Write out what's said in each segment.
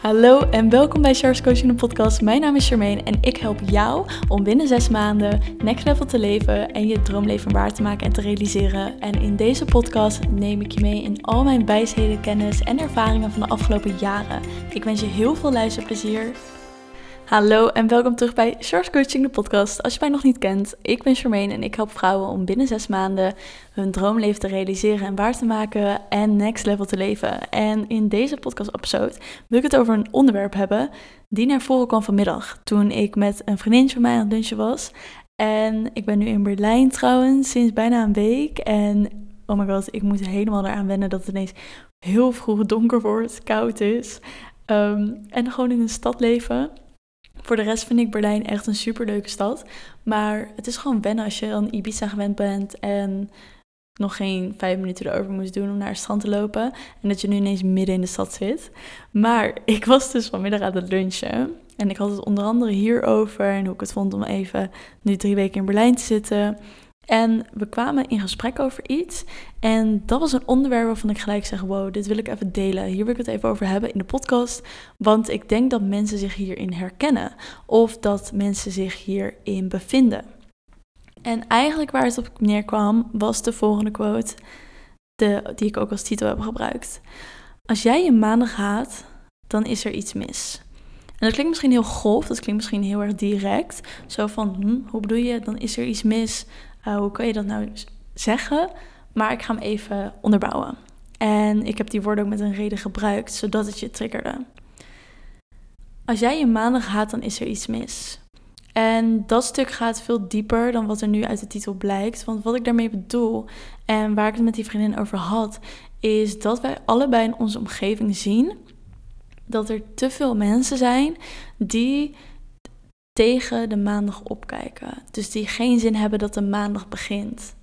Hallo en welkom bij Charles Coaching de podcast. Mijn naam is Charmaine en ik help jou om binnen zes maanden next level te leven en je droomleven waar te maken en te realiseren. En in deze podcast neem ik je mee in al mijn wijsheden, kennis en ervaringen van de afgelopen jaren. Ik wens je heel veel luisterplezier. Hallo en welkom terug bij Charles Coaching, de podcast. Als je mij nog niet kent, ik ben Charmaine en ik help vrouwen om binnen zes maanden hun droomleven te realiseren en waar te maken en next level te leven. En in deze podcast-episode wil ik het over een onderwerp hebben die naar voren kwam vanmiddag toen ik met een vriendin van mij aan het lunchen was. En ik ben nu in Berlijn trouwens sinds bijna een week en oh my god, ik moet helemaal eraan wennen dat het ineens heel vroeg donker wordt, koud is. Um, en gewoon in een stad leven. Voor de rest vind ik Berlijn echt een superleuke stad. Maar het is gewoon wennen als je aan Ibiza gewend bent en nog geen vijf minuten erover moest doen om naar het strand te lopen. En dat je nu ineens midden in de stad zit. Maar ik was dus vanmiddag aan het lunchen. En ik had het onder andere hierover en hoe ik het vond om even nu drie weken in Berlijn te zitten. En we kwamen in gesprek over iets. En dat was een onderwerp waarvan ik gelijk zeg: Wow, dit wil ik even delen. Hier wil ik het even over hebben in de podcast. Want ik denk dat mensen zich hierin herkennen. Of dat mensen zich hierin bevinden. En eigenlijk waar het op neerkwam, was de volgende quote. De, die ik ook als titel heb gebruikt. Als jij je maandag haat, dan is er iets mis. En dat klinkt misschien heel grof, dat klinkt misschien heel erg direct. Zo van, hm, hoe bedoel je, dan is er iets mis. Uh, hoe kan je dat nou zeggen? Maar ik ga hem even onderbouwen. En ik heb die woorden ook met een reden gebruikt, zodat het je triggerde. Als jij je maandag haat, dan is er iets mis. En dat stuk gaat veel dieper dan wat er nu uit de titel blijkt. Want wat ik daarmee bedoel en waar ik het met die vriendin over had, is dat wij allebei in onze omgeving zien dat er te veel mensen zijn die tegen de maandag opkijken. Dus die geen zin hebben dat de maandag begint.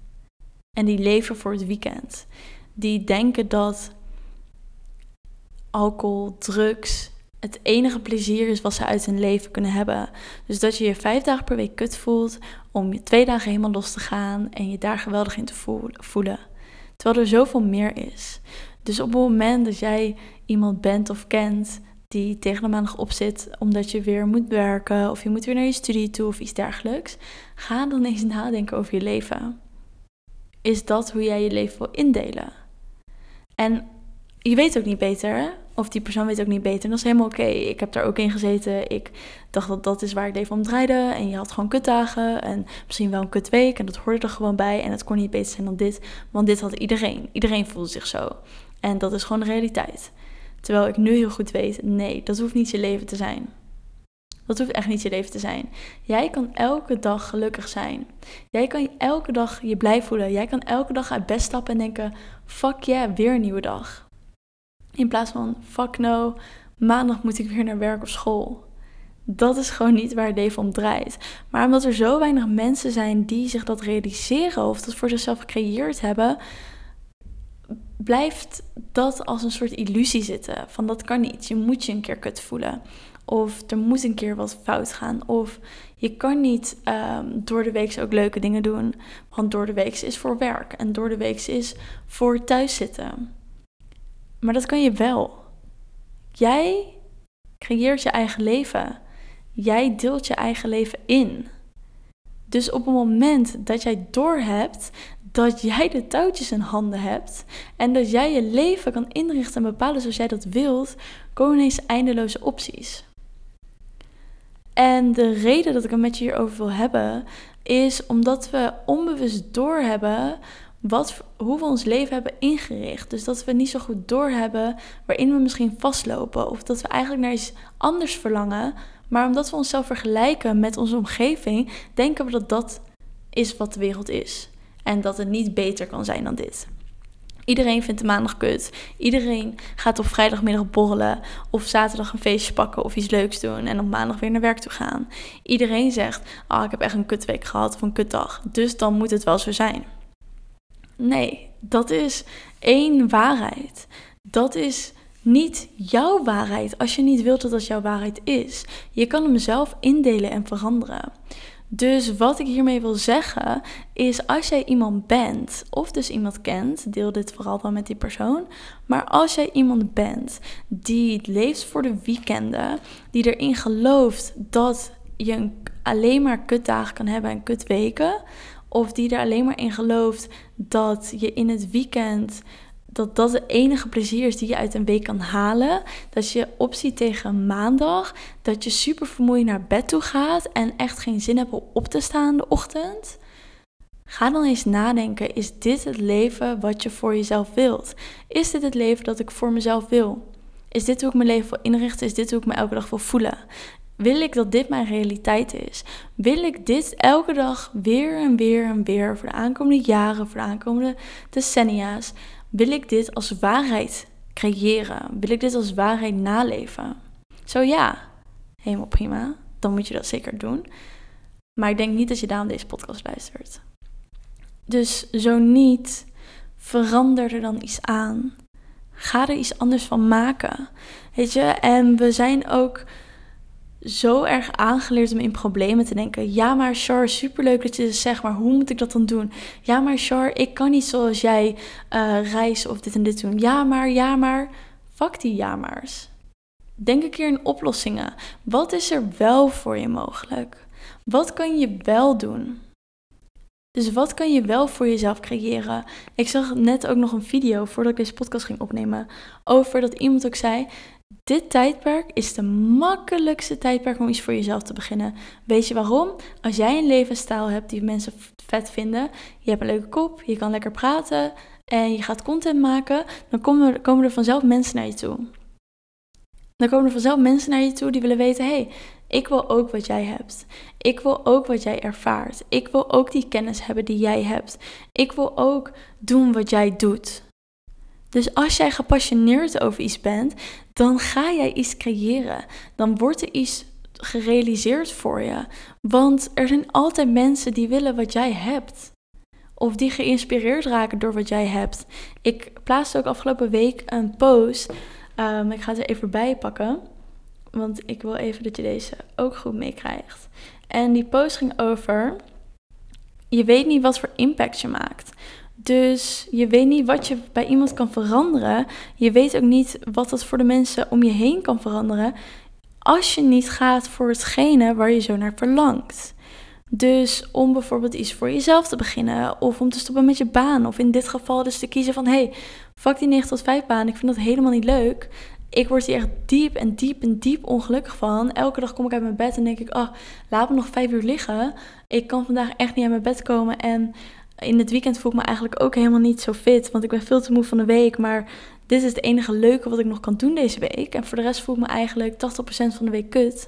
En die leven voor het weekend. Die denken dat alcohol, drugs het enige plezier is wat ze uit hun leven kunnen hebben. Dus dat je je vijf dagen per week kut voelt om je twee dagen helemaal los te gaan en je daar geweldig in te voelen. Terwijl er zoveel meer is. Dus op het moment dat jij iemand bent of kent die tegen de maandag op zit omdat je weer moet werken of je moet weer naar je studie toe of iets dergelijks, ga dan eens nadenken over je leven. Is dat hoe jij je leven wil indelen? En je weet ook niet beter, of die persoon weet ook niet beter. En dat is helemaal oké. Ik heb daar ook in gezeten. Ik dacht dat dat is waar ik leven om draaide. En je had gewoon kutdagen en misschien wel een kutweek. En dat hoorde er gewoon bij. En het kon niet beter zijn dan dit, want dit had iedereen. Iedereen voelde zich zo. En dat is gewoon de realiteit. Terwijl ik nu heel goed weet, nee, dat hoeft niet je leven te zijn. Dat hoeft echt niet je leven te zijn. Jij kan elke dag gelukkig zijn. Jij kan elke dag je blij voelen. Jij kan elke dag uit bed stappen en denken: fuck yeah, weer een nieuwe dag. In plaats van fuck no, maandag moet ik weer naar werk of school. Dat is gewoon niet waar het leven om draait. Maar omdat er zo weinig mensen zijn die zich dat realiseren of dat voor zichzelf gecreëerd hebben, blijft dat als een soort illusie zitten. Van dat kan niet. Je moet je een keer kut voelen. Of er moet een keer wat fout gaan. Of je kan niet ehm, door de week ook leuke dingen doen. Want door de week is voor werk. En door de week is voor thuis zitten. Maar dat kan je wel. Jij creëert je eigen leven. Jij deelt je eigen leven in. Dus op het moment dat jij doorhebt dat jij de touwtjes in handen hebt en dat jij je leven kan inrichten en bepalen zoals jij dat wilt, komen ineens eindeloze opties. En de reden dat ik het met je hierover wil hebben, is omdat we onbewust doorhebben wat, hoe we ons leven hebben ingericht. Dus dat we niet zo goed doorhebben waarin we misschien vastlopen. Of dat we eigenlijk naar iets anders verlangen. Maar omdat we onszelf vergelijken met onze omgeving, denken we dat dat is wat de wereld is. En dat het niet beter kan zijn dan dit. Iedereen vindt de maandag kut. Iedereen gaat op vrijdagmiddag borrelen. Of zaterdag een feestje pakken of iets leuks doen. En op maandag weer naar werk toe gaan. Iedereen zegt: Oh, ik heb echt een kutweek gehad of een kutdag. Dus dan moet het wel zo zijn. Nee, dat is één waarheid. Dat is niet jouw waarheid als je niet wilt dat dat jouw waarheid is. Je kan hem zelf indelen en veranderen. Dus wat ik hiermee wil zeggen is als jij iemand bent, of dus iemand kent, deel dit vooral dan met die persoon. Maar als jij iemand bent die leeft voor de weekenden, die erin gelooft dat je alleen maar kutdagen kan hebben en kutweken, of die er alleen maar in gelooft dat je in het weekend dat dat de enige plezier is die je uit een week kan halen. Dat je opziet tegen maandag. Dat je super vermoeid naar bed toe gaat en echt geen zin hebt om op te staan de ochtend. Ga dan eens nadenken: is dit het leven wat je voor jezelf wilt? Is dit het leven dat ik voor mezelf wil? Is dit hoe ik mijn leven wil inrichten? Is dit hoe ik me elke dag wil voelen? Wil ik dat dit mijn realiteit is? Wil ik dit elke dag weer en weer en weer voor de aankomende jaren, voor de aankomende decennia's? Wil ik dit als waarheid creëren? Wil ik dit als waarheid naleven? Zo ja, helemaal prima. Dan moet je dat zeker doen. Maar ik denk niet dat je daarom deze podcast luistert. Dus zo niet, verander er dan iets aan. Ga er iets anders van maken. Weet je, en we zijn ook zo erg aangeleerd om in problemen te denken. Ja, maar Char, superleuk dat je het zegt, maar hoe moet ik dat dan doen? Ja, maar Char, ik kan niet zoals jij uh, reizen of dit en dit doen. Ja, maar, ja, maar. Fuck die ja maar's. Denk een keer in oplossingen. Wat is er wel voor je mogelijk? Wat kan je wel doen? Dus wat kan je wel voor jezelf creëren? Ik zag net ook nog een video voordat ik deze podcast ging opnemen over dat iemand ook zei: dit tijdperk is de makkelijkste tijdperk om iets voor jezelf te beginnen. Weet je waarom? Als jij een levensstijl hebt die mensen vet vinden, je hebt een leuke kop, je kan lekker praten en je gaat content maken, dan komen er, komen er vanzelf mensen naar je toe. Dan komen er vanzelf mensen naar je toe die willen weten: hey, ik wil ook wat jij hebt. Ik wil ook wat jij ervaart. Ik wil ook die kennis hebben die jij hebt. Ik wil ook doen wat jij doet. Dus als jij gepassioneerd over iets bent, dan ga jij iets creëren. Dan wordt er iets gerealiseerd voor je. Want er zijn altijd mensen die willen wat jij hebt. Of die geïnspireerd raken door wat jij hebt. Ik plaatste ook afgelopen week een post. Um, ik ga er even bij pakken. Want ik wil even dat je deze ook goed meekrijgt. En die post ging over. Je weet niet wat voor impact je maakt. Dus je weet niet wat je bij iemand kan veranderen. Je weet ook niet wat dat voor de mensen om je heen kan veranderen. Als je niet gaat voor hetgene waar je zo naar verlangt. Dus om bijvoorbeeld iets voor jezelf te beginnen. Of om te stoppen met je baan. Of in dit geval dus te kiezen van... hey, fuck die 9 tot 5 baan. Ik vind dat helemaal niet leuk. Ik word hier echt diep en diep en diep ongelukkig van. Elke dag kom ik uit mijn bed en denk ik... oh, laat me nog vijf uur liggen. Ik kan vandaag echt niet uit mijn bed komen en in het weekend voel ik me eigenlijk ook helemaal niet zo fit, want ik ben veel te moe van de week. Maar dit is het enige leuke wat ik nog kan doen deze week. En voor de rest voel ik me eigenlijk 80% van de week kut.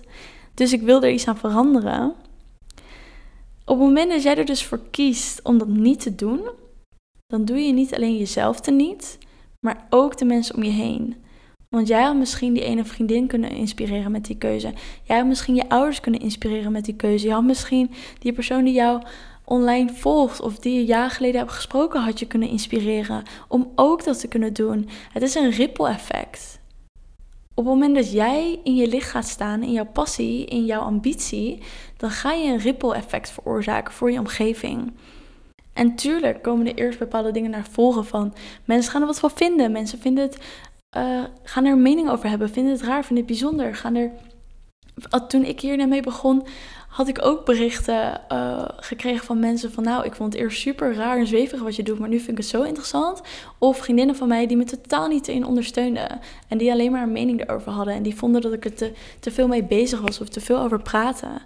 Dus ik wil er iets aan veranderen. Op het moment dat jij er dus voor kiest om dat niet te doen, dan doe je niet alleen jezelf teniet, maar ook de mensen om je heen. Want jij had misschien die ene vriendin kunnen inspireren met die keuze. Jij had misschien je ouders kunnen inspireren met die keuze. Je had misschien die persoon die jou online volgt of die je jaar geleden hebt gesproken, had je kunnen inspireren om ook dat te kunnen doen. Het is een ripple effect. Op het moment dat jij in je licht gaat staan, in jouw passie, in jouw ambitie, dan ga je een ripple effect veroorzaken voor je omgeving. En tuurlijk komen er eerst bepaalde dingen naar voren van mensen gaan er wat van vinden. Mensen vinden het, uh, gaan er een mening over hebben, vinden het raar, vinden het bijzonder. Gaan er, toen ik hier mee begon, had ik ook berichten uh, gekregen van mensen van nou, ik vond het eerst super raar en zweverig wat je doet, maar nu vind ik het zo interessant. Of vriendinnen van mij die me totaal niet in ondersteunden en die alleen maar een mening erover hadden en die vonden dat ik er te, te veel mee bezig was of te veel over praten,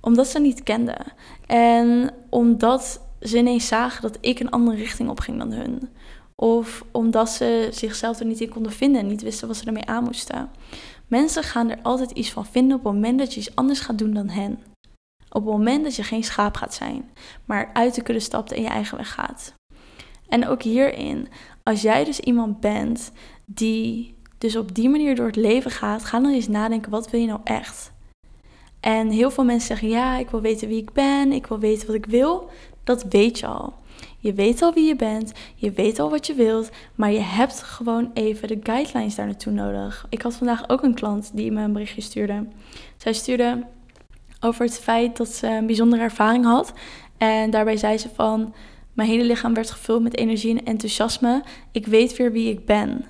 omdat ze niet kenden. En omdat ze ineens zagen dat ik een andere richting op ging dan hun. Of omdat ze zichzelf er niet in konden vinden en niet wisten wat ze ermee aan moesten. Mensen gaan er altijd iets van vinden op het moment dat je iets anders gaat doen dan hen. Op het moment dat je geen schaap gaat zijn, maar uit de kudde stapt en je eigen weg gaat. En ook hierin, als jij dus iemand bent die dus op die manier door het leven gaat, ga dan eens nadenken, wat wil je nou echt? En heel veel mensen zeggen, ja, ik wil weten wie ik ben, ik wil weten wat ik wil. Dat weet je al. Je weet al wie je bent, je weet al wat je wilt, maar je hebt gewoon even de guidelines daar naartoe nodig. Ik had vandaag ook een klant die me een berichtje stuurde. Zij stuurde, over het feit dat ze een bijzondere ervaring had. En daarbij zei ze van, mijn hele lichaam werd gevuld met energie en enthousiasme. Ik weet weer wie ik ben.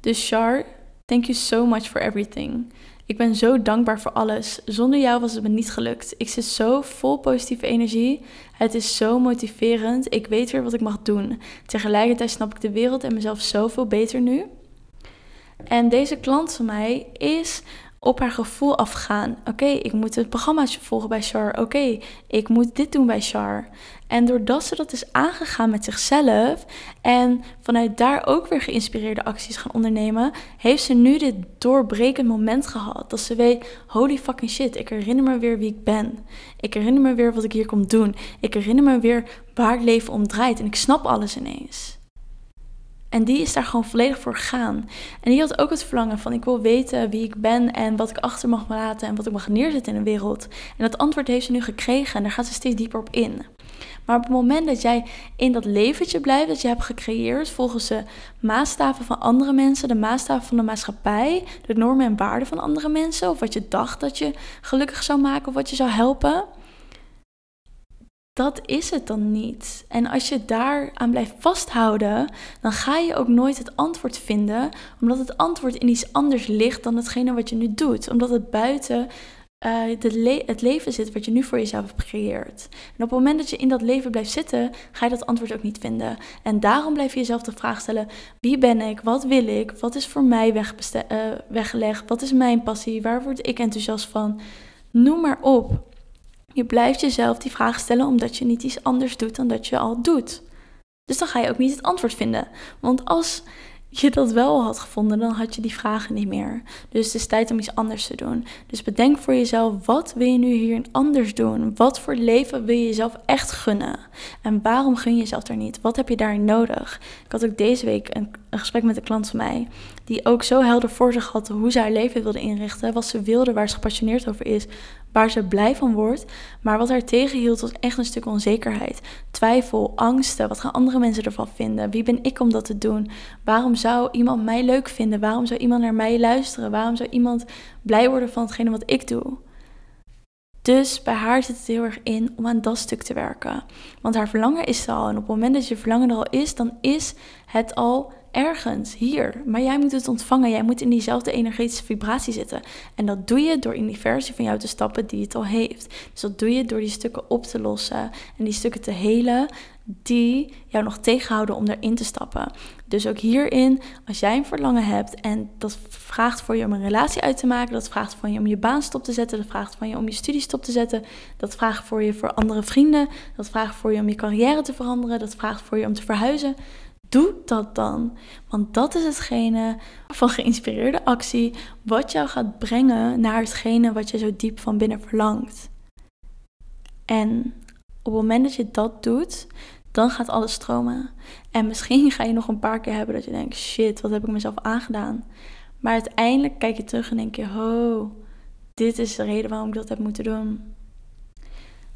Dus Char, thank you so much for everything. Ik ben zo dankbaar voor alles. Zonder jou was het me niet gelukt. Ik zit zo vol positieve energie. Het is zo motiverend. Ik weet weer wat ik mag doen. Tegelijkertijd snap ik de wereld en mezelf zoveel beter nu. En deze klant van mij is op haar gevoel afgaan. Oké, ik moet het programmaatje volgen bij Char. Oké, ik moet dit doen bij Char. En doordat ze dat is aangegaan met zichzelf en vanuit daar ook weer geïnspireerde acties gaan ondernemen, heeft ze nu dit doorbrekend moment gehad. Dat ze weet, holy fucking shit, ik herinner me weer wie ik ben. Ik herinner me weer wat ik hier kom doen. Ik herinner me weer waar het leven om draait en ik snap alles ineens. En die is daar gewoon volledig voor gegaan. En die had ook het verlangen van ik wil weten wie ik ben en wat ik achter mag laten en wat ik mag neerzetten in de wereld. En dat antwoord heeft ze nu gekregen en daar gaat ze steeds dieper op in. Maar op het moment dat jij in dat leventje blijft dat je hebt gecreëerd volgens de maatstaven van andere mensen, de maatstaven van de maatschappij, de normen en waarden van andere mensen, of wat je dacht dat je gelukkig zou maken of wat je zou helpen, dat is het dan niet. En als je daaraan blijft vasthouden, dan ga je ook nooit het antwoord vinden, omdat het antwoord in iets anders ligt dan hetgene wat je nu doet. Omdat het buiten uh, het leven zit wat je nu voor jezelf hebt. En op het moment dat je in dat leven blijft zitten, ga je dat antwoord ook niet vinden. En daarom blijf je jezelf de vraag stellen: wie ben ik? Wat wil ik? Wat is voor mij uh, weggelegd? Wat is mijn passie? Waar word ik enthousiast van? Noem maar op. Je blijft jezelf die vraag stellen omdat je niet iets anders doet dan dat je al doet. Dus dan ga je ook niet het antwoord vinden. Want als je dat wel had gevonden, dan had je die vragen niet meer. Dus het is tijd om iets anders te doen. Dus bedenk voor jezelf, wat wil je nu hier anders doen? Wat voor leven wil je jezelf echt gunnen? En waarom gun je jezelf daar niet? Wat heb je daarin nodig? Ik had ook deze week een, een gesprek met een klant van mij, die ook zo helder voor zich had hoe ze haar leven wilde inrichten, wat ze wilde, waar ze gepassioneerd over is, waar ze blij van wordt. Maar wat haar tegenhield was echt een stuk onzekerheid. Twijfel, angsten. Wat gaan andere mensen ervan vinden? Wie ben ik om dat te doen? Waarom zou iemand mij leuk vinden? Waarom zou iemand naar mij luisteren? Waarom zou iemand blij worden van hetgene wat ik doe? Dus bij haar zit het heel erg in om aan dat stuk te werken. Want haar verlangen is er al. En op het moment dat je verlangen er al is, dan is het al ergens, hier. Maar jij moet het ontvangen. Jij moet in diezelfde energetische vibratie zitten. En dat doe je door in die versie van jou te stappen die het al heeft. Dus dat doe je door die stukken op te lossen en die stukken te helen die jou nog tegenhouden om erin te stappen. Dus ook hierin, als jij een verlangen hebt en dat vraagt voor je om een relatie uit te maken, dat vraagt van je om je baan stop te zetten, dat vraagt van je om je studie stop te zetten, dat vraagt voor je voor andere vrienden, dat vraagt voor je om je carrière te veranderen, dat vraagt voor je om te verhuizen. Doe dat dan. Want dat is hetgene van geïnspireerde actie wat jou gaat brengen naar hetgene wat je zo diep van binnen verlangt. En op het moment dat je dat doet, dan gaat alles stromen. En misschien ga je nog een paar keer hebben dat je denkt: shit, wat heb ik mezelf aangedaan? Maar uiteindelijk kijk je terug en denk je: oh, dit is de reden waarom ik dat heb moeten doen.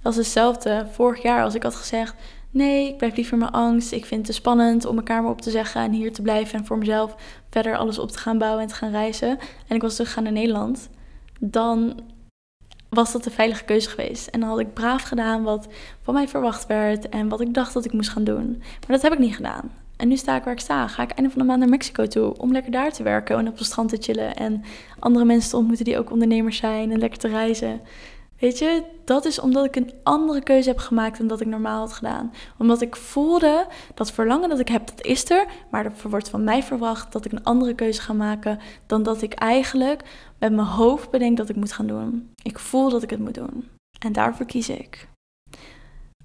Dat is hetzelfde vorig jaar als ik had gezegd: nee, ik blijf liever mijn angst. Ik vind het te spannend om mijn kamer op te zeggen en hier te blijven en voor mezelf verder alles op te gaan bouwen en te gaan reizen. En ik was teruggegaan naar Nederland. Dan was dat de veilige keuze geweest. En dan had ik braaf gedaan wat van mij verwacht werd en wat ik dacht dat ik moest gaan doen. Maar dat heb ik niet gedaan. En nu sta ik waar ik sta. Ga ik einde van de maand naar Mexico toe om lekker daar te werken en op het strand te chillen en andere mensen te ontmoeten die ook ondernemers zijn en lekker te reizen. Weet je, dat is omdat ik een andere keuze heb gemaakt dan dat ik normaal had gedaan. Omdat ik voelde dat verlangen dat ik heb, dat is er. Maar er wordt van mij verwacht dat ik een andere keuze ga maken dan dat ik eigenlijk met mijn hoofd bedenk dat ik moet gaan doen. Ik voel dat ik het moet doen. En daarvoor kies ik.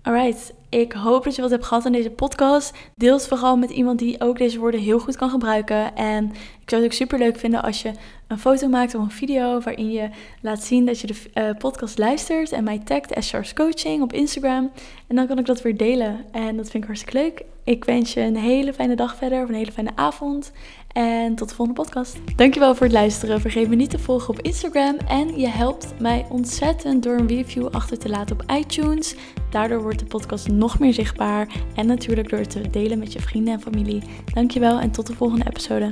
Alright, ik hoop dat je wat hebt gehad aan deze podcast. Deel het vooral met iemand die ook deze woorden heel goed kan gebruiken. En ik zou het ook super leuk vinden als je een foto maakt of een video waarin je laat zien dat je de uh, podcast luistert en mij tagt Charles Coaching op Instagram. En dan kan ik dat weer delen. En dat vind ik hartstikke leuk. Ik wens je een hele fijne dag verder of een hele fijne avond. En tot de volgende podcast. Dankjewel voor het luisteren. Vergeet me niet te volgen op Instagram. En je helpt mij ontzettend door een review achter te laten op iTunes. Daardoor wordt de podcast nog meer zichtbaar. En natuurlijk door te delen met je vrienden en familie. Dankjewel en tot de volgende episode.